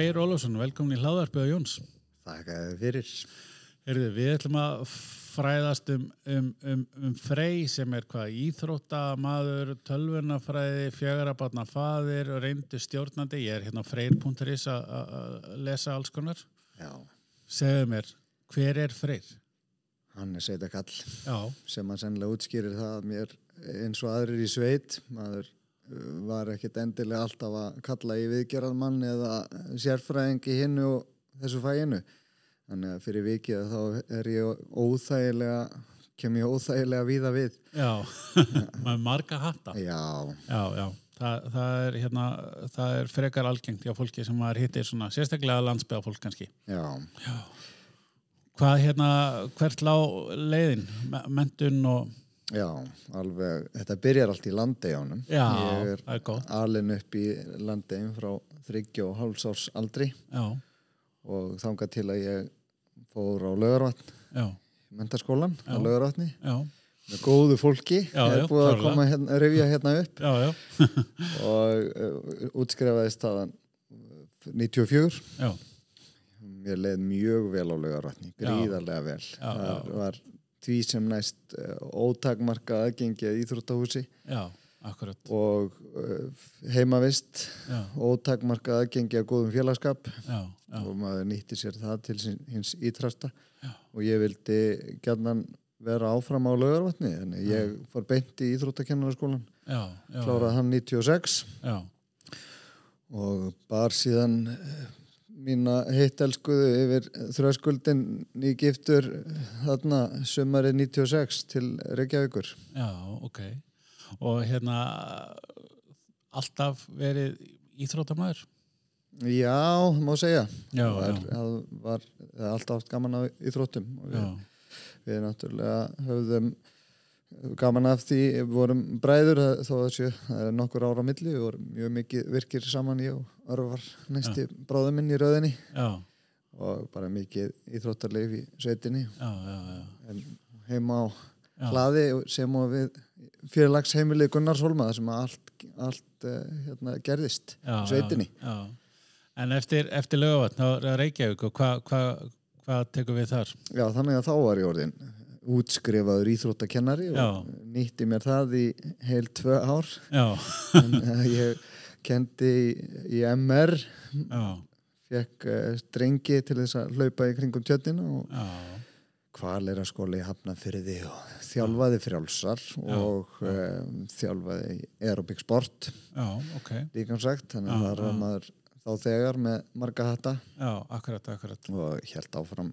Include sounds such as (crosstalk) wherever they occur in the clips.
Freyr Ólafsson, velkomin í Hláðarbyða Jóns. Þakka þið fyrir. Heyrðu, við ætlum að fræðast um, um, um, um Frey sem er hvað íþróttamaður, tölvunafræði, fjögarabarnafaðir og reyndu stjórnandi. Ég er hérna á freyr.is að lesa alls konar. Já, Segðu mér, hver er Freyr? hann er sveita kall Já, sem að sennilega útskýrir það að mér eins og aðrir í sveit, maður var ekkit endilega alltaf að kalla í viðgerðarmann eða sérfræðing í hinnu og þessu fæinu. Þannig að fyrir vikið þá er ég óþægilega, kem ég óþægilega víða við. já, (laughs) með marga hatta. Já, Já, já, það, það, er, hérna, það er frekar algengt hjá fólki sem maður hittir svona, sérstaklega landsbyða fólk kannski. já, Hvað hérna, hvert lá leiðin, Me- menntun og, já, alveg, þetta byrjar allt í landegjánum. já, Ég er það er góð, alin upp í landegjum frá þryggja og hálfsárs aldri. já, og þangað til að ég fór á laugarvatn já, mentaskólan á já, með góðu fólki. Já, er búið að koma hérna, rifja hérna upp. Já, já, (laughs) og útskrifaðist þaðan uh, 94 já, mér leið mjög vel á laugarvatni gríðarlega vel. Það var því sem næst uh, ótakmarka aðgengi að íþróttahúsi. Já, og uh, heimavist já, ótakmarka aðgengi að góðum félagskap. Já, já, og maður nýtti sér það til hins ítrasta og ég vildi gætnan vera áfram á laugarvatni þannig ég fór beint í já, kláraði hann 96 já, og bar síðan eh, mína heittelskuðu yfir þröskuldin í giftur þarna sumarið 96 til Reykjavíkur. Já, ok, og hérna, alltaf verið íþróttamæður? Já, má segja. Já, var, já. það var alltaf gaman á íþróttum. Og við, við náttúrulega höfðum gaman af því, við vorum bræður þó að séu, það er nokkur ára á milli við vorum mjög mikið virkir saman ég og Örvar næsti bráður minn í rauðinni já, og bara mikið íþróttarleif í sveitinni. Já, já, heima á hlaði sem og við félagshemilið Gunnarshólma þar sem allt, allt uh, hérna, gerðist sveitinni. En eftir, eftir lögavatn, er Reykjavík og hvað hva, hva tekur við þar? Já, þannig að þá var ég orðin útskrifaður íþróttakennari og Já. nýtti mér það í heil tvö ár. En uh, ég kendi í, MR já, fekk uh, strengi til þess að hlaupa í kringum tjöttina og já, kvalera skóli hafnafyrði og þjálfaði frjálsar og um, þjálfaði í aerobik sport líka sagt, þannig að það var maður þá þegar með marga hatta. Já, akkurat, akkurat, og held áfram.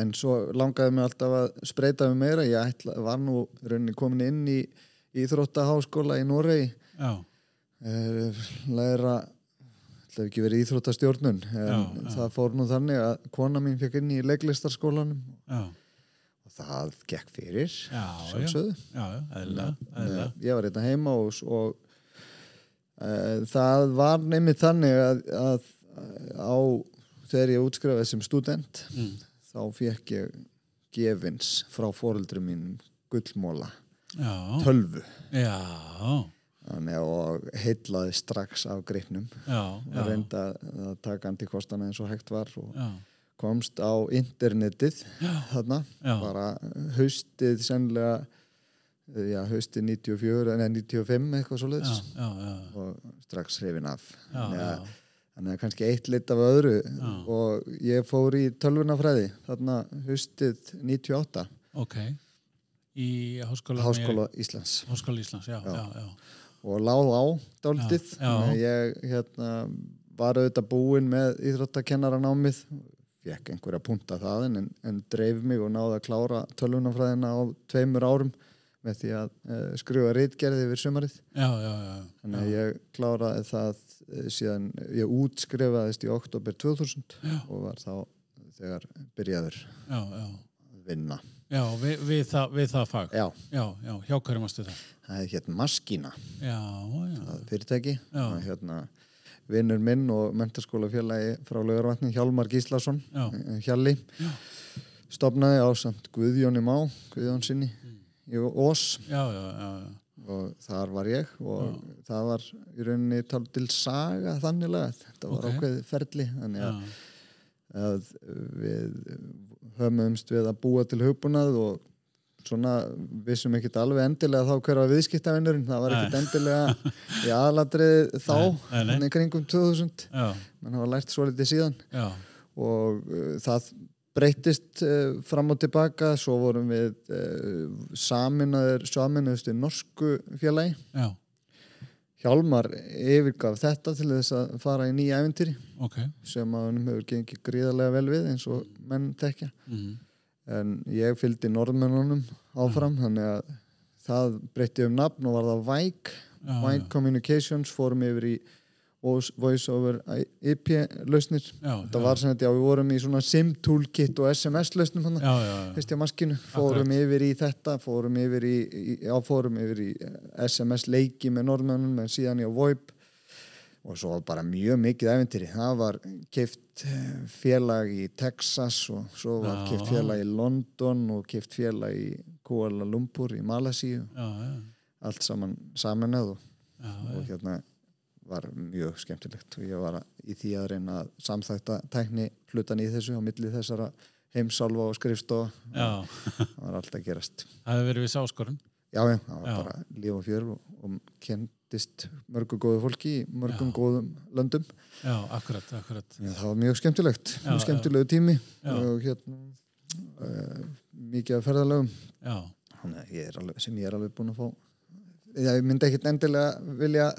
En svo langaði mig alltaf að spreita mig meira, ég ætla, var nú rauninni komin inn í Íþróttaháskóla í Noregi. Já, eh, læra ætla ekki verið íþróttastjórnun en Já, já. það fór nú þannig að kona mín fekk inn í leiklistarskólanum. Já, og það gekk fyrir já, já, já, eðla, eðla, ég var hérna heima og, og það var nefnir þannig að, að á þegar ég útskrifaði sem student mm, þá fekk ég gefins frá fóreldrum mínum gullmóla, já, tölvu. Já, þannig að og heitlaði strax af greipnum já, já, reynda að taka antikostana eins og hægt var og já, komst á internetið þarna, bara haustið sennilega já, haustið 94 eða 95 eitthvað já, og strax hrifin af. Þannig að, þannig að kannski eitt lit af öðru. Og ég fór í tölvunafræði þarna haustið 98 ok, í háskóla, Háskóla Íslands. Háskóla Íslands, já, já, já, og láð á að ég hérna, var auðvitað búinn með íþróttakennaраnámið fekk einhverja punta það en, en dreif mig og náði að klára tölvunafræðina á tveimur árum með því að uh, skrifa reitgerði yfir sumarið. Já, já, já, þannig að ég kláraði það uh, síðan, ég útskrifaðist í oktober 2000 Já. og var þá þegar byrjaður já, já, að vinna. Já, við, við, það, við það fag, já, já, já, hjá hverjum varstu það? það er hérna Maskína. Já, já, það fyrirtæki. Hérna vinnur minn og mentarskólafélagi frá Laugarvatni Hjálmar Gíslason eh, Hjalli stopnaði á samt Guðjóni Má Guðjón sinni í Ós já, já, já, já. og þar var ég og það var í rauninni tal til saga þannilega þetta var Ok. ákveðið ferli þannig að, að við höfumst við að búa til hugbúnað og svona vissum ekkert alveg endilega þá hver var viðskiptavinnurinn það var ekkert endilega (laughs) í aðalatrið þá hann í kringum 2000 já, mann hafa lært svo litið síðan. Já, og uh, það breytist uh, fram og tilbaka. Svo vorum við uh, saminaður saminuðustu norsku félagi. Já, Hjálmar yfirgaf þetta til þess að fara í nýja æventýri ok. Sem að hann hefur gengið gríðarlega vel við eins og menn tekja mm. en ég fylgdi norðmennunum áfram þannig að það breytti um nafn og var það Væk já, Væk Communications fórum yfir í Voice over IP lausnir já, þetta var sem þetta, já við vorum í svona SIM toolkit og SMS lausnum hann já, já, já, fyrst í maskinu, fórum yfir í þetta fórum yfir í, já, fórum yfir í eh, SMS leiki með norðmönnum en síðan í á VoIP. Og svo bara mjög mikið æventýri það var keift félag í Texas og svo var Já. keift félag í London og keift félag í Kuala Lumpur í Malasíu. Já, já, allt saman samanöð og, já, og hérna var mjög skemmtilegt og ég var að, í því að reyna að samþækta tækni hlutan í þessu á milli þessara heimsálfa og skrifstofa. Já, það var alltaf að gerast. Það hefur verið við sáskorun já, já, það var Já. bara líf og fjör og, og kendist mörgu góðu fólki í mörgum Já. góðum löndum. Já, akkurat, akkurat. Já, það var mjög skemmtilegt, mjög skemmtilegu tími og hérna uh, mikið af ferðalögum. Já, Þannig að ég er alveg, sem ég er alveg búin að fá ég myndi ekkit endilega vilja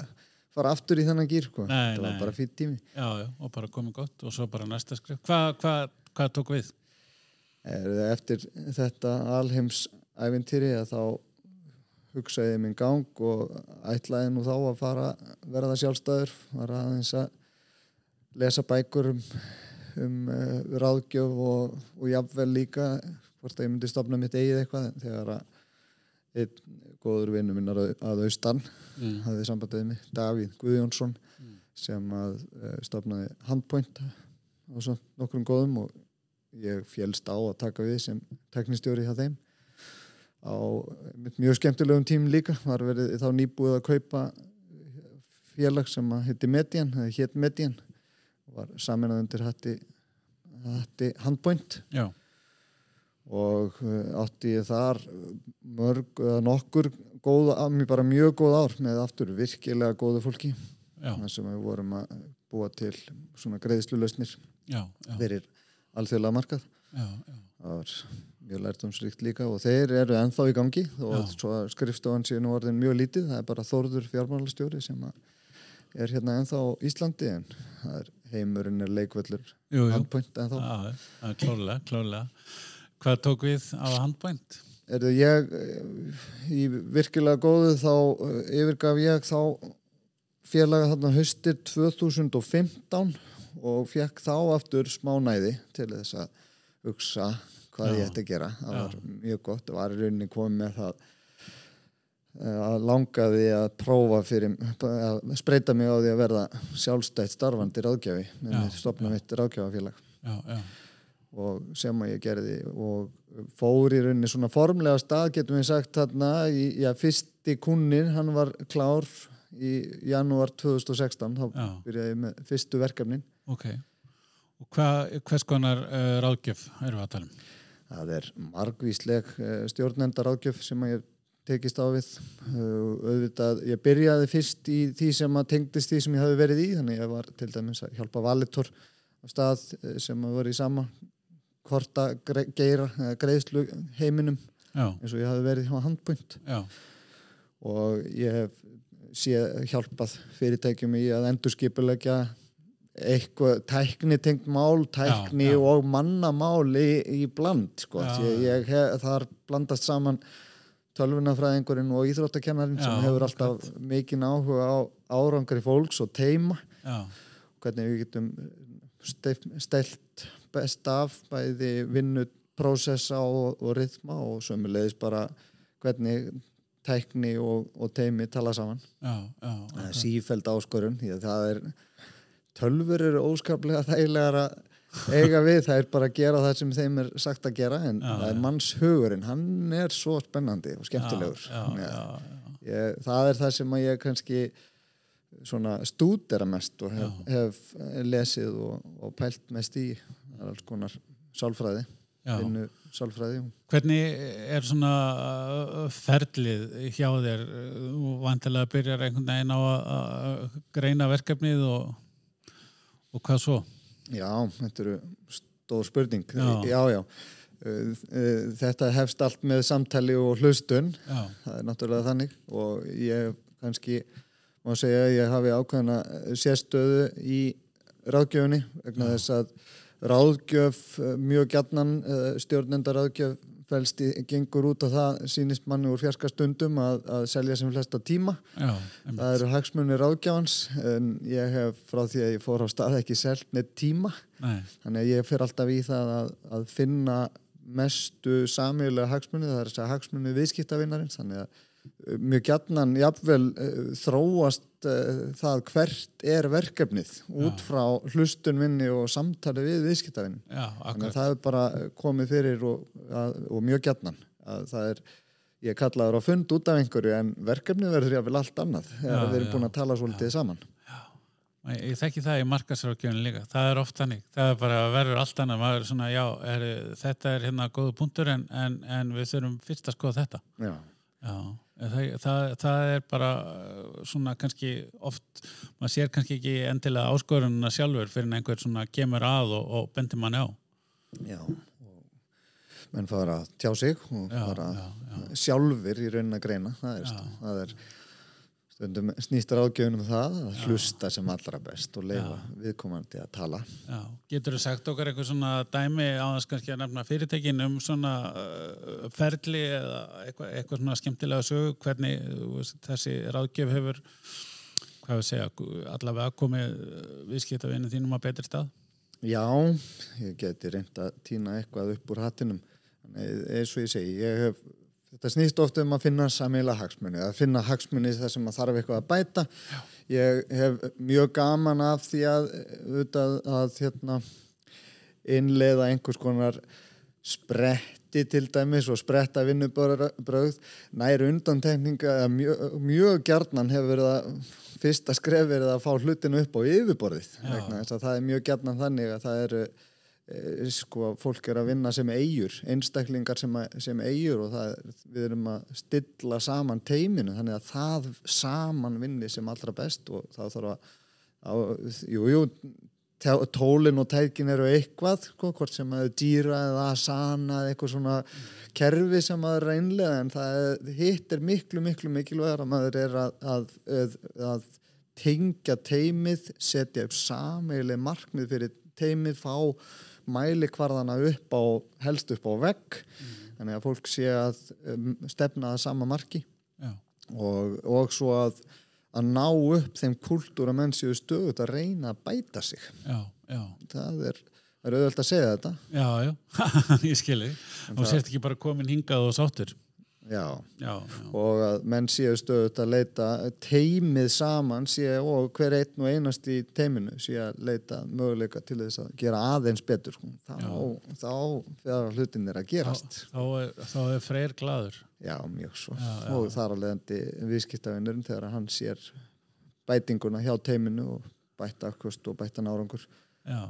fara aftur í þennan gýr sko. Það var bara fýtt tími já, já, og bara komið gott og svo bara næsta skrif hvað hva, hva tók við? Eftir þetta alheims ævintýri að þá hugsaði ég minn gang og ætlaði nú þá að fara verða sjálfstæður, var aðeins að lesa bækur um, um uh, ráðgjöf og, og jafnvel líka hvort að ég myndi stopna mitt eigið eitthvað þegar að einn góður vinnu minnar að, að austan Mm. hafði sambandið mig, Davíð Guðjónsson Mm. sem að uh, stopnaði Handpoint og svo nokkrum góðum og ég fjælst á að taka við sem teknistjóri hjá þeim á mjög skemmtilegum tím líka var verið þá nýbúið að kaupa félag sem að heiti Median eða hétt Median var saminað undir hatti, hatti Handpoint já, og uh, átti ég þar mörg eða nokkur góð, bara mjög góð ár með aftur virkilega góðu fólki. Sem við vorum að búa til svona já, fyrir alþjóðlega markað. Já, já. það var mjög lærtumsríkt líka og þeir eru ennþá í gangi og skrifstofan sé nú orðin mjög lítið. Það er bara Þórður fjármálastjóri sem er hérna ennþá á Íslandi en það er heimurinn er leikvöllur handpoint ennþá. Já, klólega, klólega. Hvað tók við á handbænt? er ég í virkilega góðu þá eh, yfirgaf ég þá félaga þarna haustir 2015 og fekk þá aftur smá næði til þess að hugsa hvað Já. ég ætti að gera það Já. var mjög gott, það var í rauninni komið með það eh, að langaði að prófa fyrir að spreita mig á því að verða sjálfstætt starfandi ráðgjafi með stopna mitt ráðgjafafélag Já, já, og sem að ég gerði og fór í rauninni svona formlega stað getum við sagt þarna já, fyrsti kunnin, hann var klár í janúar 2016 þá Já. byrjaði ég með fyrstu verkefnin ok. Og hvað, hvers konar uh, ráðgjöf erum við að tala um? það er margvísleg uh, stjórnenda ráðgjöf sem að ég tekist á við uh, auðvitað, ég byrjaði fyrst í því sem að tengdist því sem ég hafi verið í þannig ég var til dæmis að hjálpa valitor á stað eh, sem að var í sama korta geira greiðslu heiminum Já, eins og ég hafi verið hjá handpunkt já, og ég hef séð hjálpað fyrirtækjum í að endurskipulegja eitthvað tækni tengt mál, tækni Já, já. og mannamál í, í bland sko. Já, ég hef, þar blandast saman tölvunafræðingurinn og íþróttakennarinn sem hefur alltaf mikinn áhuga á árangri fólks og teima já, hvernig við getum stelt best af bæði vinnu, prósessa og, og rithma og sömulegis bara hvernig tækni og, og teimi tala saman. Já, já, það er ok. sífæld áskorun því að það er tölfur eru óskaplega þægilegar að eiga við, það er bara að gera það sem þeim er sagt að gera en Já, það er mannshugurinn, hann er svo spennandi og skemmtilegur. Ég, það er það sem að ég kannski svona stúdera mest og hef, hef lesið og, og pælt mest í það er alls konar sálfræði vinnu sálfræði Hvernig er svona uh, ferlið hjá þér? Þú vantilega byrjar einhvern veginn á að- að greina verkefnið og, og hvað svo? Já, þetta eru stór spurning Já. já, já. Uh, uh, Þetta hefst allt með samtali og hlustun Já, það er náttúrulega þannig og ég kannski má segja að ég hafi ákveðna sérstöðu í ráðgjöfunni vegna þess að ráðgjöf eh, mjög gjarnan stjórnenda ráðgjöf felst í, gengur út á það sínist manni úr fjarska stundum að, að selja sem flesta tíma. Já, það eru hagsmunni ráðgjafans en ég hef frá því að ég fór á stað ekki selt með tíma. Nei, Þannig að ég fer alltaf í það að, að finna mestu samíðulega hagsmunni, það er þess að hagsmunni viðskiptavinnarins, þannig að uh, mjög gjarnan jafnvel uh, þróast uh, það hvert er verkefnið út frá hlustun minni og samtali við viðskiptavinn. já, Þannig að það er bara komið fyrir og, að, og mjög gjarnan að það er, ég kallaður á fund út af einhverju en verkefnið verður jáfnvel allt annað þegar Já, við erum já. búin að tala svolítið saman. Ég, ég þekki það í markasrákjöfun líka. Það er oft þannig. Það er bara verður allt annað. Maður er svona, já, er, þetta er hérna góðu punktur en, en, en við þurfum fyrst að skoða þetta. Já. Já, það, það, það er bara uh, svona kannski oft, maður sér kannski ekki endilega áskorununa sjálfur fyrir en einhver svona kemur að og, og bendir manni á. Já, menn fara að tjá sig og Já, fara já, sjálfur í raunin að greina það er, Já. það er stundum snýstar ágjöfun um það að hlusta sem allra best og leifa viðkomandi að tala. Já, getur þú sagt okkar eitthvað svona dæmi á þess kannski að nefna fyrirtekin um svona uh, ferli eða eitthvað, eitthvað svona skemmtilega sögu, hvernig veist, þessi ráðgjöf hefur hvað við segja, allavega komið viðskiptavinni þínum að betri stað? Já, ég geti reynd að týna eitthvað upp úr hattinum eins og ég segi, ég hef þetta snýst ofta um að finna samíla hagsmunni að finna hagsmunni þar sem að þarf eitthvað að bæta. Já. ég hef mjög gaman af því að, að, að hérna, innleiða einhvers konar spretti til dæmis og spretta vinnubröð nær undantekninga mjög, mjög gjarnan hefur verið að fyrsta skref verið að fá hlutinu upp á yfirborðið það er mjög gjarnan þannig að það eru sko, fólk er að vinna sem eigur einstaklingar sem, að, sem eigur og það, við erum að stilla saman teiminu þannig að það saman vinni sem allra best og þá þarf að á, jú, jú, tólin og tækin eru eitthvað sko, hvort sem að dýra eða asana eða eitthvað svona kerfi sem að reynlega en það hitt er miklu miklu mikilvægur að maður er að, að, að, að tengja teimið, setja upp sameileg markmið fyrir teimið, fá mæli hvarðana upp á, helst upp á vegg mm. þannig að fólk sé að um, stefna að sama marki og, og svo að að ná upp þeim kultúra menn séu stöðut að reyna að bæta sig Já, já. það er, er auðvöld að segja þetta Já, já, (laughs) ég skilji. Og sért ekki bara komin hingað og sáttur. Já. Já, já. og að menn séu stöðut að leita teimið saman sé, og hver einn og einast í teiminu sé að leita möguleika til þess að gera aðeins betur sko. þá, þá þegar hlutin er að gerast Þá, þá, er, þá er freyr gladur. já, mjög svo og þar að leiðandi viðskiptavinnurinn þegar hann sér bætinguna hjá teiminu og bætta afkvöst og bætta nárangur Já.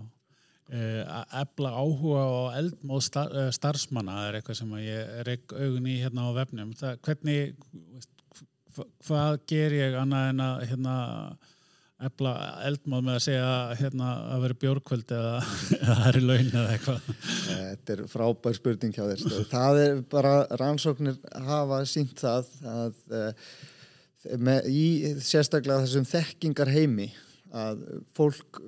Uh, að efla áhuga og eldmóð star, uh, starfsmanna er eitthvað sem að ég reik augun í hérna á vefnum. Það, hvernig, hvað ger ég annað en að hérna, efla eldmóð með að segja hérna, að vera bjórkvöld eða, (laughs) eða það er í laun eða eitthvað? Þetta er frábær spurning hjá þér. Það er bara, rannsóknir hafa sínt það að uh, með, í sérstaklega þessum þekkingar heimi að fólk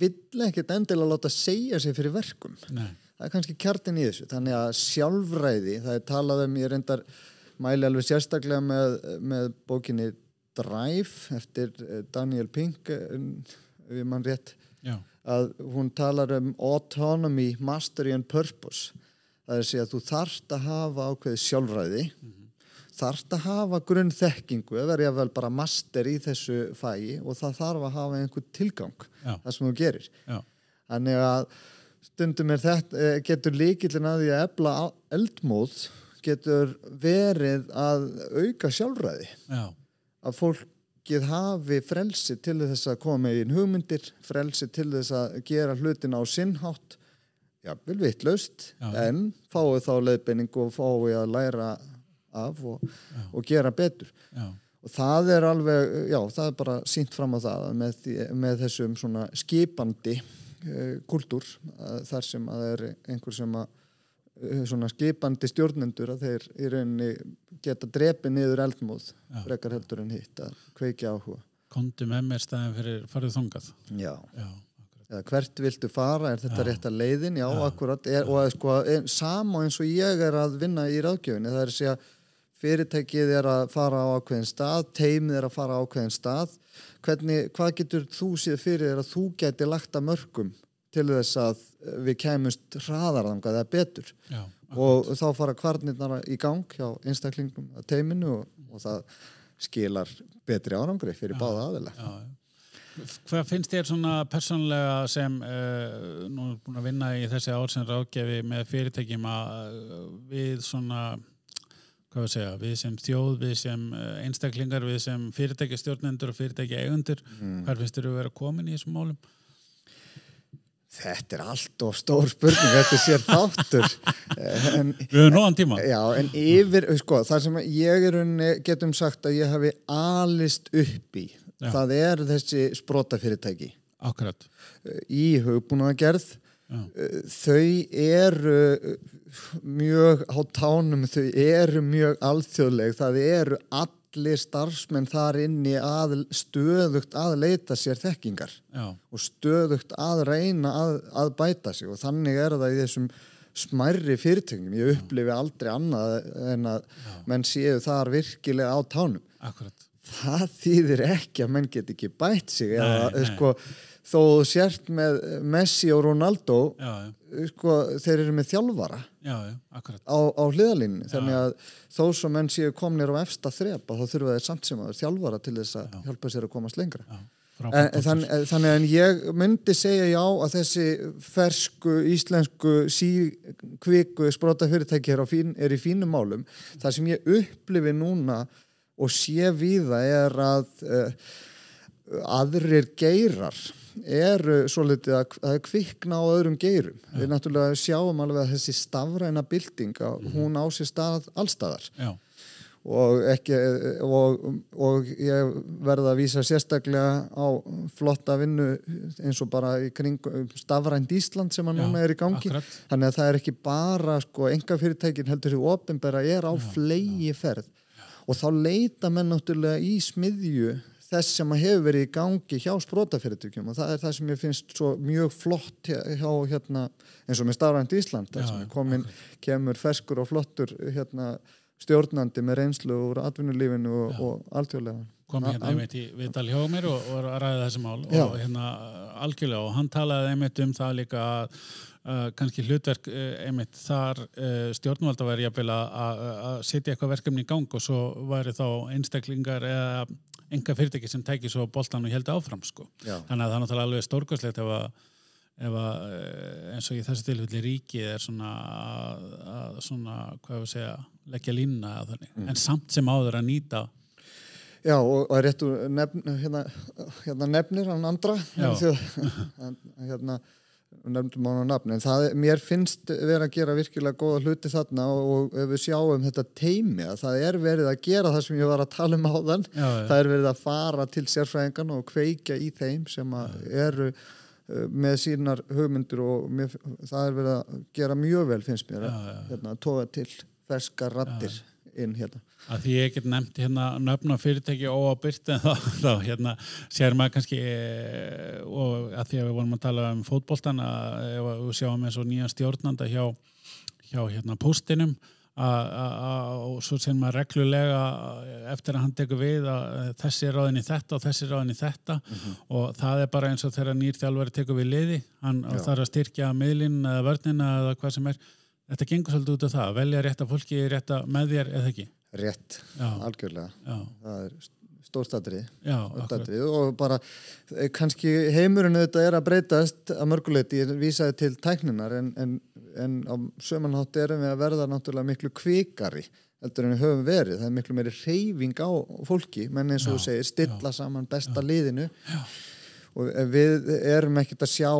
vill ekkert endilega láta segja sig fyrir verkum. Nei. Það er kannski kjartin í þessu. Þannig að sjálfræði, það er talað um, ég reyndar mæli alveg sérstaklega með, með bókinni Drive eftir eh, Daniel Pink, eh, ef ég mann rétt, Já, að hún talar um autonomy, mastery and purpose það er að þú þarft að hafa ákveðið sjálfræði þarft að hafa grunn þekkingu eða verið að vel bara master í þessu fægi og það þarf að hafa einhvern tilgang Já. það sem þú gerir já, þannig að stundum er þetta, eh, getur líkillin að því að ebla eldmóð getur verið að auka sjálfræði já, að fólkið hafi frelsi til þess að koma í hugmyndir frelsi til þess að gera hlutin á sinnhátt já, vel vitlaust Já. en fái þá leiðbeining og fái að læra af og, og gera betur. Já, og það er alveg, já, það er bara sínt fram á það með, með þessum svona skipandi uh, kultúr uh, þar sem að það er einhver sem að uh, svona skipandi stjórnendur að þeir í rauninni geta drepið niður eldmóð frekar heldur en hitt að kveikja áhuga. Komdu með mér staðin fyrir farið þungað já. já, Eða hvert viltu fara, er þetta Já. rétt að leiðin? Já, Já. akkurat, er, og að sko sama eins og ég er að vinna í ráðgjöfinni það er að segja fyrirtækið er að fara á ákveðin stað teimið er að fara á ákveðin stað. Hvernig, hvað getur þú séð fyrir þér að þú geti lagt að mörgum til þess að eh, við kæmust hraðarðangað eða betur? Já, og þá fara kvarnirnar í gang hjá einstaklingum að teiminu og, og það skilar betri árangri fyrir báða já, já. Hvað finnst þér svona persónlega sem uh, nú er búin að vinna í þessi ár sem ráðgefi með fyrirtækjum að uh, við svona hvað við segja, við sem þjóð, við sem uh, einstaklingar, við sem fyrirtækjastjórnendur og fyrirtækja eigundur, Mm. hvað finnst þér að vera komin í þessum málum? Þetta er allt of stór spurning, þetta sér þáttur Eh, (laughs) en, Við höfum nóðan tíma. Já, en yfir, sko, það sem ég er unni, getum sagt að ég hafi alist upp í, Já. það er þessi sprótafyrirtæki Akkurat. í hugbúnaðagerð Já, þau eru mjög á tánum, þau eru mjög alþjóðleg, það eru allir starfsmenn þar inni að stöðugt að leita sér þekkingar já, og stöðugt að reyna að, að bæta sig. Og þannig er það í þessum smærri fyrirtækjum, ég upplifi aldrei annað en að menn séu þar virkilega á tánum. Akkurat. það þýðir ekki að menn get ekki bætt sig eða Nei, nei. sko þó þú sért með Messi og Ronaldo Já, já, sko þeir eru með þjálfara já, á, á hliðalínni þannig að þó sem menn séu komnir á efsta þrepa þá þurfa þeir samt sem að þjálfara til þess að hjálpa sér að komast lengra. Já, En, þann, þannig en ég myndi segja já að þessi fersku íslensku síkviku sprota fyrirtæki er, fín, er í fínum málum. Það sem ég upplifi núna og sé víða er að uh, aðrir geirar eru svolítið að, að kvikna á öðrum geirum. Við náttúrulega sjáum alveg að þessi stafræna bylting að hún á sér stað allstaðar Já, og, ekki, og, og ég verða að vísa sérstaklega á flotta vinnu eins og bara í kring stafrænt Ísland sem að Já, núna er í gangi. akkurat. þannig að það er ekki bara sko, enga fyrirtækin heldur því ofinbera er á flegi ferð og þá leita menn náttúrulega í smiðju þess sem hefur verið í gangi hjá sprótafyrirtækjum og það er það sem ég finnst svo mjög flott hjá, hérna, eins og með stafrænt Ísland þar sem komin, kemur ferskur og flottur hérna, stjórnandi með reynslu úr atvinnulífinu og, og alþjóðlega. Kom hérna einmitt í viðtal hjá mér og, og að ræða þessi mál Já. og hérna algjörlega og hann talaði einmitt um það líka að uh, kannski hlutverk uh, einmitt þar uh, stjórnvalda væri jafnvel að- að að setja eitthvað verkefni í gang og svo væri þá einstaklingar eða enga fyrirtæki sem tæki svo boltan og heldur áfram sko. Já. Þannig að það er náttúrulega alveg stórkostlegt ef að ef að eins og í þessu tilfelli ríkið er svona að, að svona, hvað við segja leggja línna að þannig, Mm. en samt sem áður að nýta Já, og, og réttu nefn, hérna, hérna nefnir hann andra Já. (laughs) (laughs) hérna nefndum hann á nafn, en það, mér finnst vera að gera virkilega góða hluti þarna og, og ef við sjáum þetta teimi að það er verið að gera það sem ég var að tala um áðan Já, já. það er verið að fara til sérfræðingan og kveikja í þeim sem að eru uh, með sínar hugmyndur og mér, það er verið að gera mjög vel finnst mér að Já, já. hérna, toga til ferska rattir inn hérna. Að því ég get nefnt hérna nöfna fyrirtæki óábyrt en (laughs) þá, þá hérna sér maður kannski e, og að því að við vorum að tala um fótboltan að við sjáum eins og nýjan stjórnanda hjá, hjá hérna að- og svo sér maður reglulega eftir að hann tekur við að þessi er ráðin í þetta og þessi er ráðin í þetta. Og það er bara eins og þegar nýr þjálfari tekur við liði hann þarf að styrkja miðlinn eða vörnina eða hvað sem er þetta gengur svolítið út af það, að velja rétta fólki rétta með þér eða ekki? Rétt, Já. algjörlega. Já, það er stórstadrið já, akkurat. og bara eh, kannski heimurinn auðvitað er að breytast að mörguleiti, ég vísaði til tækninar en, en en á sömanhátt erum við að verða náttúrulega miklu kvikari heldur en við höfum verið, það er miklu meiri reyfing á fólki, menn eins og þú segir stilla saman besta liðinu. Já. Og við erum ekkert að sjá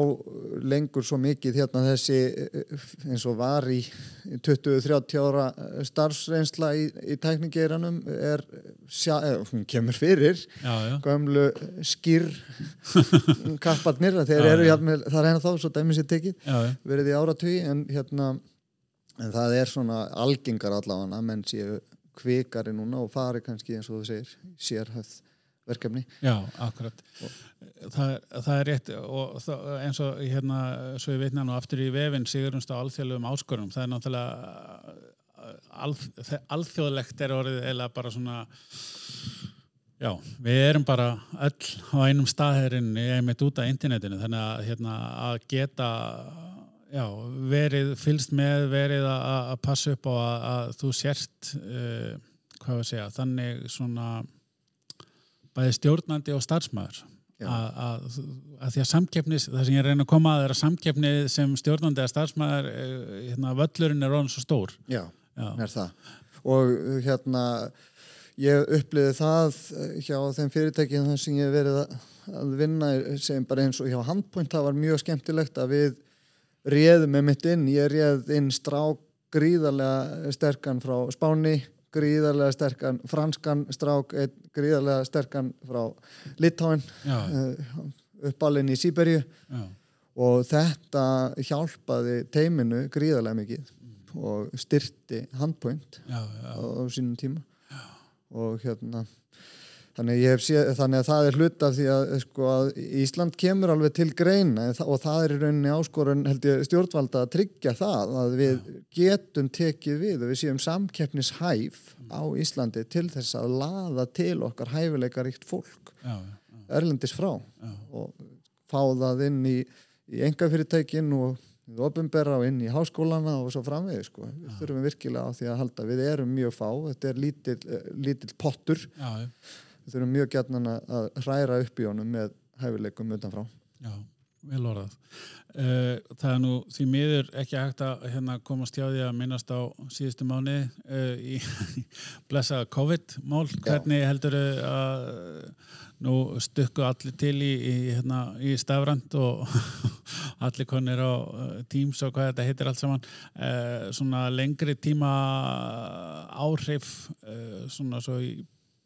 lengur svo mikið hérna þessi eins og var í 20-30 ára starfsreynsla í, í tækningeiranum er, sjá, eða, hún kemur fyrir. Já, já, gömlu skýr (laughs) kapparnir, þeir eru hérna, það er hérna þá svo dæmis ég tekið verið í áratví en hérna en það er svona algengar allavega menn séu kvikari núna og fari kannski eins og þú segir sérhæð verkefni Já, akkurat. Það, það er rétt og það, eins og hérna, svo ég veitna nú aftur í vefin sigurumst á alþjóðlegum áskorunum. Það er náttúrulega alþjóðlegt er orðið eða bara svona Já, við erum bara öll á einum staðherinn einmitt út af internetinu þannig að, hérna, að geta já, verið fylst með verið að, að passa upp á að, að þú sért uh, hvað við segja, þannig svona bæði stjórnandi og starfsmæður að, því að samkeppnis það sem ég reyna að koma að er að samkeppni sem stjórnandi eða starfsmæður eh, hérna, völlurinn er orðin svo stór. Já, já, er það. Og hérna ég uppliði það hjá þeim fyrirtækjum þar sem ég verið að, að vinna sem bara eins og hjá Handpoint það var mjög skemmtilegt að við réðum með mitt inn, ég réð inn strák gríðarlega sterkan frá Spáni, gríðarlega sterkan franskan strák, einn gríðarlega sterkan frá Litáin já, uppalinn í Sýberju já, og þetta hjálpaði teiminu gríðarlega mikið og styrti handpoint já, já, á, á sínum tíma. Og hérna þannig, séð, þannig að það er hlut af því að, sko, að Ísland kemur alveg til greina og það er í rauninni áskorun ég stjórnvalda að tryggja það að við getum tekið við og við séum samkeppnishæf á Íslandi til þess að laða til okkar hæfileikaríkt fólk já, já, erlendis frá já. og fá það inn í, í engafyrirtækin og ofinbera og inn í háskólana og svo framvegið sko. Við þurfum virkilega á því að halda. Við erum mjög fá, þetta er lítill, eh, lítill pottur. já. Við þurfum mjög gætnan að hræra upp í honum með hæfileikum utanfrá. Já, vel orðað. Uh, það er nú því miður ekki hægt að hérna, komast hjá því að minnast á síðustu mánu uh, í (laughs) blessaða COVID-mál. Hvernig heldur að nú stukku allir til í, í, hérna, í stafrand og (laughs) allir konir á Teams og hvað þetta heitir allt saman. Uh, svona lengri tíma áhrif, uh, svona svo í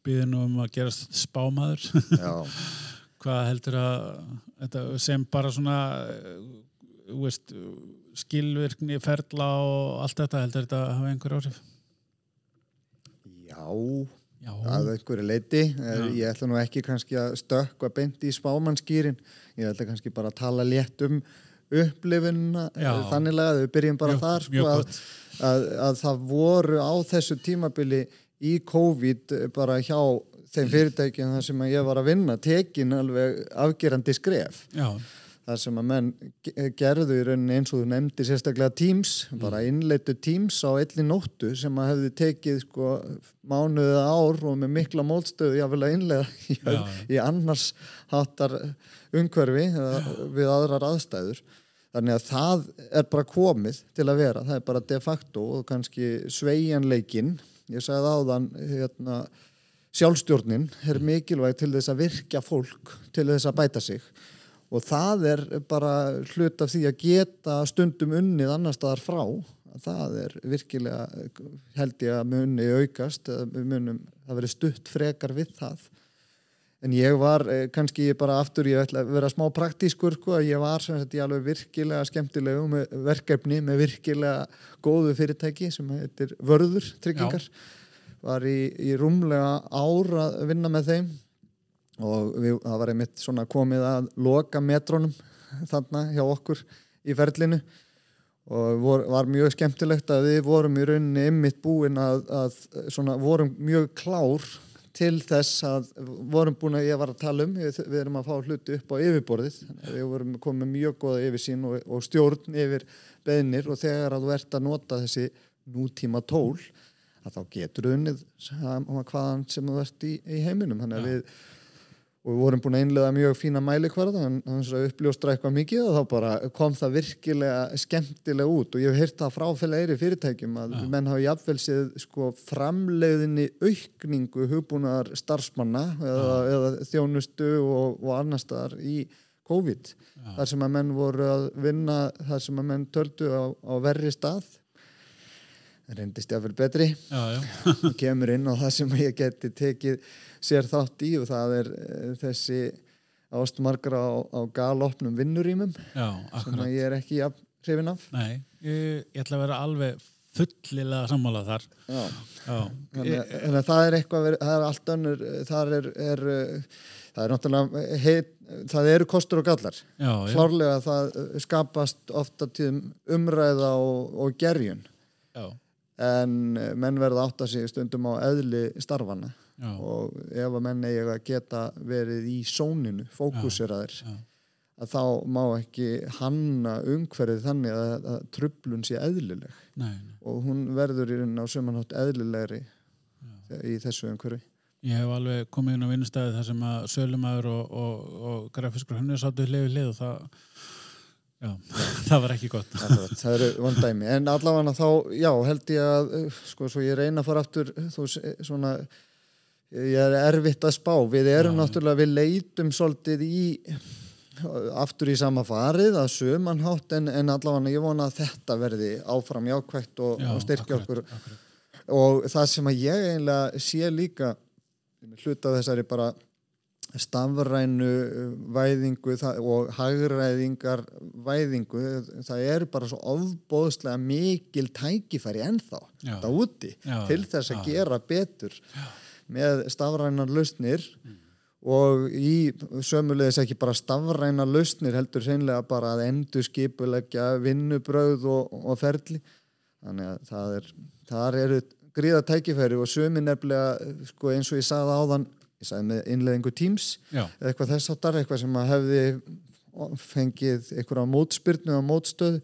byðinu um að gerast spámaður. Já, (laughs) hvað heldur að þetta, sem bara svona eh, veist, skilvirkni ferla og allt þetta heldur þetta að hafa einhver áhrif já, já, að einhverju leiti. Já. Ég ætla nú ekki kannski að stökkva beint í spámannskýrin. Ég ætla kannski bara að tala létt um upplifunna Já. þanniglega, við byrjum bara Mjög- þar sko, að, að, að það voru á þessu tímabili í COVID bara hjá þeim fyrirtækjum þar sem ég var að vinna tekin alveg afgerandi skref. Já, þar sem að menn ge- gerðu í rauninni eins og þú nefndi sérstaklega Teams, bara innleitu Teams á einni nóttu sem að hefði tekið sko mánuðið ár og með mikla mótstöðu jáfnvel að innleiða (laughs) í, Já. í annars hattar umhverfi við aðrar aðstæður. Þannig að það er bara komið til að vera, það er bara de facto og kannski sveigjanleikin ég sagði áðan hérna, sjálfstjórnin er mikilvæg til þess að virkja fólk til þess að bæta sig. Og það er bara hlut af því að geta stundum unnið annar staðar frá. Það er virkilega held ég að muni aukast við munum það verið stutt frekar við það en ég var eh, kannski bara aftur ég ætla að vera smá praktískur sko, ég var sem sagt ég alveg virkilega skemmtilegu með verkefni með virkilega góðu fyrirtæki sem heitir Vörður tryggingar. Var í, í rúmlega ár að vinna með þeim og við, það var einmitt svona komið að loka metrónum þarna hjá okkur í ferlinu. Og vor, var mjög skemmtilegt að við vorum í rauninni einmitt búin að, að svona, vorum mjög klár til þess að vorum búin að ég var að tala um, við, við erum að fá hluti upp á yfirborðið, við vorum komið mjög goða yfirsýn og, og stjórn yfir beðnir og þegar að þú ert að nota þessi nútíma tól að þá getur unnið hvaðan sem þú ert í, í heiminum. Þannig að við og við vorum búin að einlega mjög fína mælikvarða en þannig að uppljóstra eitthvað mikið og þá bara kom það virkilega skemmtilega út og ég hef heyrt það frá fleiri fyrirtækjum að Já. menn hafa jafnvel séð sko framleiðinni aukningu hugbúnar starfsmanna eða, eða þjónustu og, og annar staðar í COVID Já. þar sem að menn voru að vinna þar sem að menn töldu á, á verri stað reyndist jáfnvel betri. Já, já, og kemur inn á það sem ég geti tekið sér þátt í og það er eh, þessi ástmargra á, á galopnum vinnurýmum sem að ég er ekki jafn hrifin af. Nei, ég, ég ætla að vera alveg fullilega sammála þar. Já. Já, Þannig, að- þannig að það er eitthvað það er allt önnur það er, er eh, það er náttúrulega heit, það eru kostur og gallar. Já, já, klárlega það eh, skapast ofta tíðum umræða og, og gerjun. Já, en eh, menn verða átt að sig stundum á eðli starfana já, og ef að menn eiga að geta verið í sóninu, fókuseraðir já. að þá má ekki hanna umhverfið þannig að, að trublun sé eðlileg. Nei, nei. og hún verður í raunin á sömanhátt eðlilegri í þessu umhverfi. Ég hef alveg komið inn á vinnustæði þar sem að sölumæður og, og, og grafiskur hennur sáttu hlið við hlið og það já, (laughs) það var ekki gott Akkurat, það eru vandæmi en allavega þá, já, held ég að uh, sko, svo ég reyna að fara aftur þú, se- svona ég er erfitt að spá, við erum Já. náttúrulega við leitum svolítið í aftur í sama farið að sömanhátt en, en allavega ég vona að þetta verði áfram jákvætt og, Já, og styrkja akkurat, okkur akkurat. og það sem að ég eiginlega sé líka hluta þessari bara stafrænu uh, væðingu það, og hagræðingar væðingu, það er bara svo ofbóðslega mikil tækifæri ennþá, Já. þetta úti Já, til þess að já. gera betur með stafrænar lausnir og í sömulegis ekki bara stafræna lausnir heldur hreinlega bara að endur skipulegja vinnubröð og, og ferli þannig að það er þar eru gríða tækifæri og sömi nefnilega sko, eins og ég sagði áðan ég sagði með innleðingu Teams Já, eitthvað þess áttar, eitthvað sem að hefði fengið einhverja mótspyrnu og mótstöð.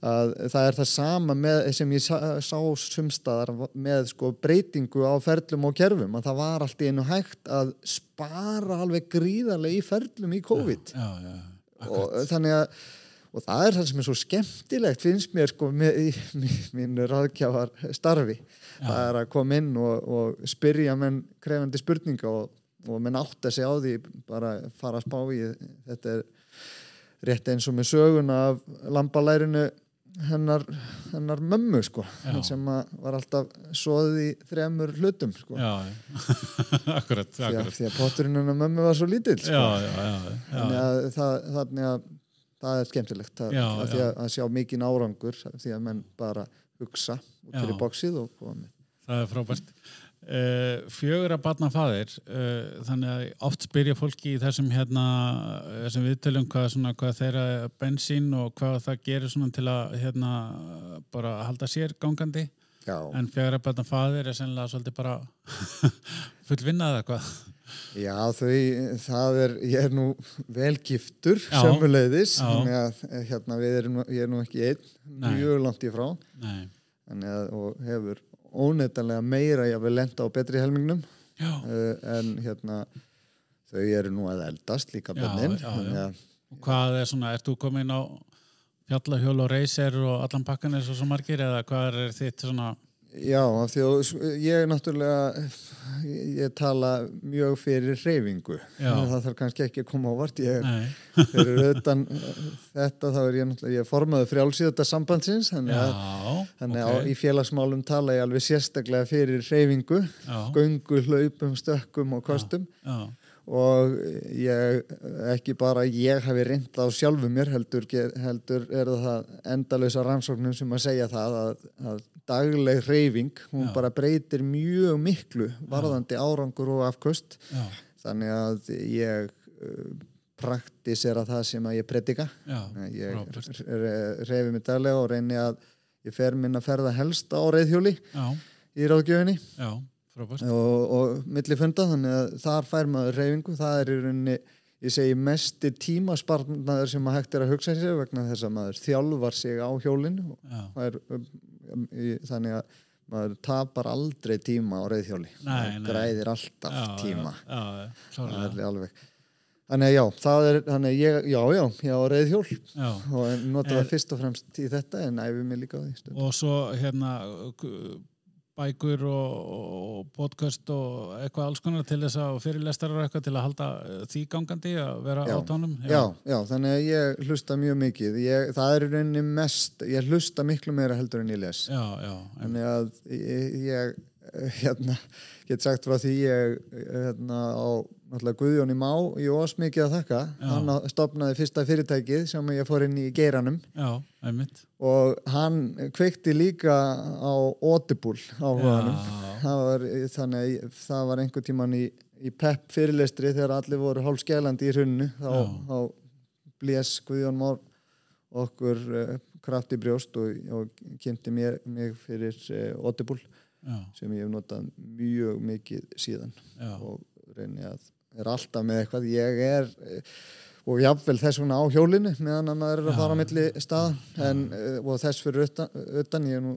Að það er það sama með, sem ég sá, sá sumstaðar með sko breytingu á ferlum og kerfum að það var allt í einu hægt að spara alveg gríðarlega í ferlum í COVID. já, já, og þannig að og það er það sem er svo skemmtilegt finnst mér sko með, í mí- mínu ráðgjafar starfi það er að koma inn og, og spyrja menn krefandi spurninga og, og menn átta sig á því bara fara að spá í þetta er rétt eins og með söguna af lambalærinu hennar, hennar mömmu sko Já. sem var alltaf svoðið í þremur hlutum sko já, já. (laughs) akkurat, því, að, akkurat því að potturinn hennar mömmu var svo lítill sko. Já, já, já, þannig já, að það, þannig að það er skemmtilegt að, Já, að, já. að, að sjá mikinn árangur því að menn bara hugsa út fyrir bóksið og koma með það er frábært. Uh, fjögur að batna faðir uh, þannig að oft spyrja fólki í þessum hérna þessum viðtölum hvað, svona, hvað þeirra bensín og hvað það gerir svona til að hérna bara halda sér gangandi. Já, en fjögur að batna faðir er sennilega svolítið bara (laughs) full vinnað eða hvað já þau, það er, ég er nú velgiftur Já. sömuleiðis Já. þannig að eh, hérna við erum, ég er nú ekki einn mjög langt í frá þannig að, og hefur óneitanlega meira ég vil lenda á betri helmingnum já, uh, en hérna þau eru nú að eldast líka Já, bönnin já, já. þannig að og hvað er svona, ert þú komin á fjallahjól og reyser og allan pakkan eins og svo margir eða hvað er þitt svona Já, af því að ég náttúrulega, ég, tala mjög fyrir reyfingu. Já. Það þarf kannski ekki að koma á vart. Ég er (laughs) fyrir utan uh, þetta, þá er ég náttúrulega, ég er formaður frjálsíðata sambandsins, þannig að, já, þannig að í félagsmálum tala ég alveg sérstaklega fyrir reyfingu, já, göngu, hlaupum, stökkum og kostum já, og ég, ekki bara ég hafi reynd á sjálfu mér, heldur, heldur er það endalösa rannsóknum sem að segja það að, að dagleg reyfing, hún Já. bara breytir mjög miklu varðandi árangur og afkvöst já, þannig að ég uh, praktisera það sem að ég predika. Já, ég reyfi mig daglega og reyni að ég fer minn að ferða helst á reyðhjóli já, í ráðgjöfinni. Já, frábært. Og, og milli funda þannig að þar fær maður reyfingu það er í rauninni, ég segi mesti tímaspartnaður sem að hægt er að hugsa sér vegna þess að maður þjálfar sig á hjólinu. Fær, um, þannig að maður tapar aldrei tíma á reyðhjóli maður græðir alltaf Já, tíma. Já, já, það er alveg. Þannig að já, það er, þannig að ég, já, já, ég á reyðhjól Já. og Er- það fyrst og fremst í þetta en æfi mig líka á því stundum. Og svo hérna bækur og, og podcast og eitthvað alls konar til þess að fyrirlestar og eitthvað til að halda eh, því gangandi að vera Já. á tónum. já, já, þannig að ég hlusta mjög mikið ég, það er rauninni mest ég hlusta miklu meira heldur en ég les Já, já, þannig að ég, ég hérna, get sagt frá því ég hérna, á Guðjóni Má í ós mikið að þakka. Já. hann á- stofnaði fyrsta fyrirtækið sem ég fór inn í geiranum. Já, og hann kveikti líka á Audible Já. það var, þannig að ég- það var einhver tíman í, í PEP fyrirlestri þegar allir voru hálf skælandi í hrunnu þá, þá blés Guðjón Már okkur uh, kraft í brjóst og, og kynnti mér, mig fyrir uh, Audible Já, sem ég hef notað mjög mikið síðan já, og reyni að er alltaf með eitthvað. Ég er eh, og jafnvel þess vegna á hjólinu meðan að maður er að fara á milli staða. En, eh, og þess fyrir utan, utan ég er nú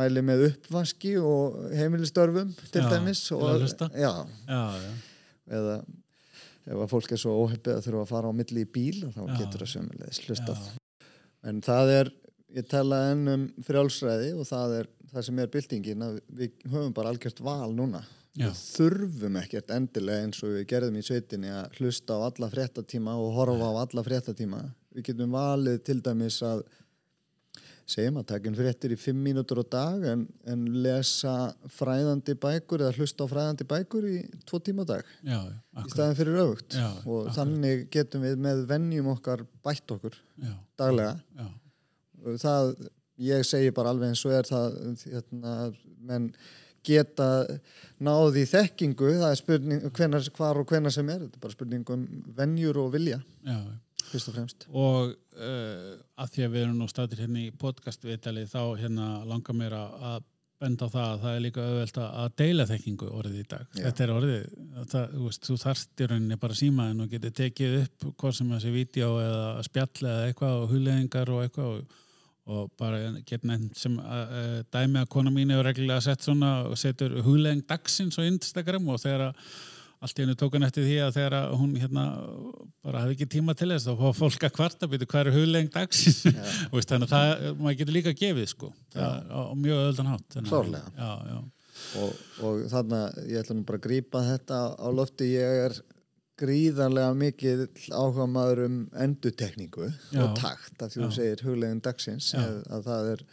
mæli með uppvaski og heimilistörfum til dæmis og, eða ef að fólk er svo óheppið að þurfa að fara á milli í bíl þá Já. getur það sömulegis hlustað. En það er, ég tala enn um frjálsræði og það er það sem er byltingin að við höfum bara algjört val núna. Já. við þurfum ekkert endilega eins og við gerðum í sveitinni að hlusta á alla fréttatíma og horfa á alla fréttatíma. Við getum valið til dæmis að segjum að taka inn fréttir í fimm mínútur á dag en, en lesa fræðandi bækur eða hlusta á fræðandi bækur í tvo tíma á dag. Já, í staðin fyrir Já, og akkurat. þannig getum við með vennjum okkar bætt okkur já, daglega það, ég segi bara alveg eins og er það hérna, menn geta náði þekkingu, það er spurning hvenar, hvar og hvenar sem er, þetta er bara spurning um venjur og vilja, já, fyrst og fremst. og uh, að því að við erum nú statir hérna í podcast viðtali þá hérna langar mér að benda á það að það er líka auðvelt að- deila þekkingu orðið í dag. Já. Þetta er orðið, það, þú veist, þú þarft í rauninni bara símaðin og getur tekið upp hvað sem þessi vídeo eða spjall eða eitthvað og hugleðingar og eitthvað og, og bara get nefnt sem að, uh, dæmi að kona mín hefur reglulega sett svona og setur hugleðing dagsins á Instagram og þegar að allt í hennu tók hann eftir því að þegar að hún hérna bara hafði ekki tíma til þess þá fá fólk að kvarta býtu hvað er huglegging dagsins? Veist, þannig að það, maður getur líka gefið sko, það, á, á mjög öðuldan hátt Þannig að- Klárlega. Og, og þarna, ég ætla nú bara að grípa þetta á lofti, ég er gríðarlega mikið áhuga maður um endutekningu Já. og takt af því þú Já. segir huglegin dagsins Já. að, að það er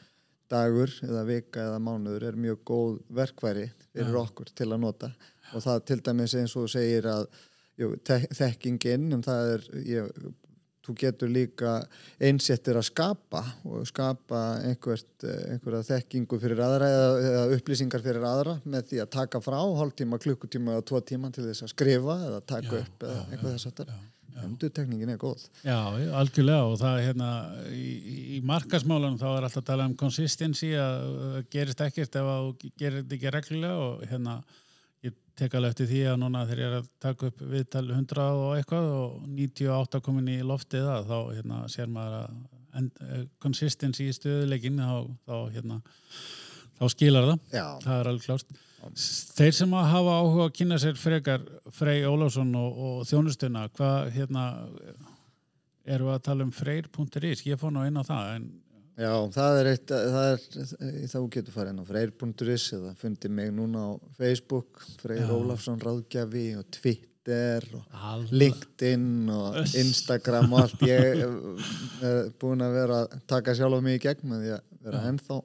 dagur eða vika eða mánuður er mjög góð verkværi fyrir okkur til að nota og það til dæmis eins og segir að jú, te þekkingin um það er ég, þú getur líka einsettir að skapa og skapa einhvert, eh, einhverja þekkingu fyrir aðra eða, eða upplýsingar fyrir aðra með því að taka frá hálftíma, klukkutíma eða tvo tíma til þess að skrifa eða taka Já, upp eða já, eitthvað þess já. endurtekningin er góð já, algjörlega og það hérna í, í markasmálunum þá er alltaf að tala um consistency að gerist ekkert ef að þetta ekki reglulega og hérna tek alveg eftir því að núna þegar ég er að taka upp viðtal 100 og eitthvað og 98 komin í loftið það þá hérna sér maður að uh, consistency í stöðuleikin þá, þá hérna þá skilar það. Já, það er alveg klárt. Þeir sem að hafa áhuga að kynna sér frekar Frey Ólafsson og, og þjónustuna hvað hérna eru að tala um freyr.is ég fór nú inn á það en já það er eitt það er, þá getur farið inn á freyr.is eða fundið mig núna á Facebook Freyr Já. Ólafsson ráðgjafi og Twitter og alveg. LinkedIn og Öss. Instagram og allt. Ég (laughs) er búin að vera að taka sjálf mig í gegn með því að vera Já. ennþá,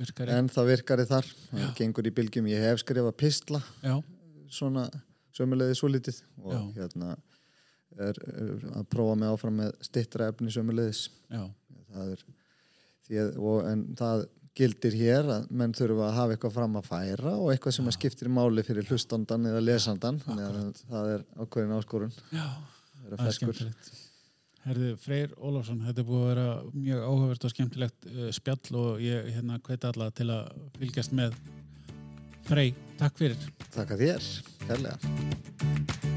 virkar ekki ennþá virkari þar. Það gengur í bylgjum, ég hef skrifað pistla. Já, svona sömulegði svo lítið og Já. hérna er, er að prófa mig áfram með stittra efni sömulegðis já, það er að, og, en það gildir hér að menn þurfa að hafa eitthvað fram að færa og eitthvað sem að skiptir máli fyrir hlustandan eða lesandan það er ákveðin áskorun. Já. Það er skemmtilegt. Herði, Freyr Ólafsson, þetta er búið að vera mjög áhugavert og skemmtilegt uh, spjall og ég hérna hveti alla til að fylgjast með. Frey, takk fyrir. Takk að þér, kærlega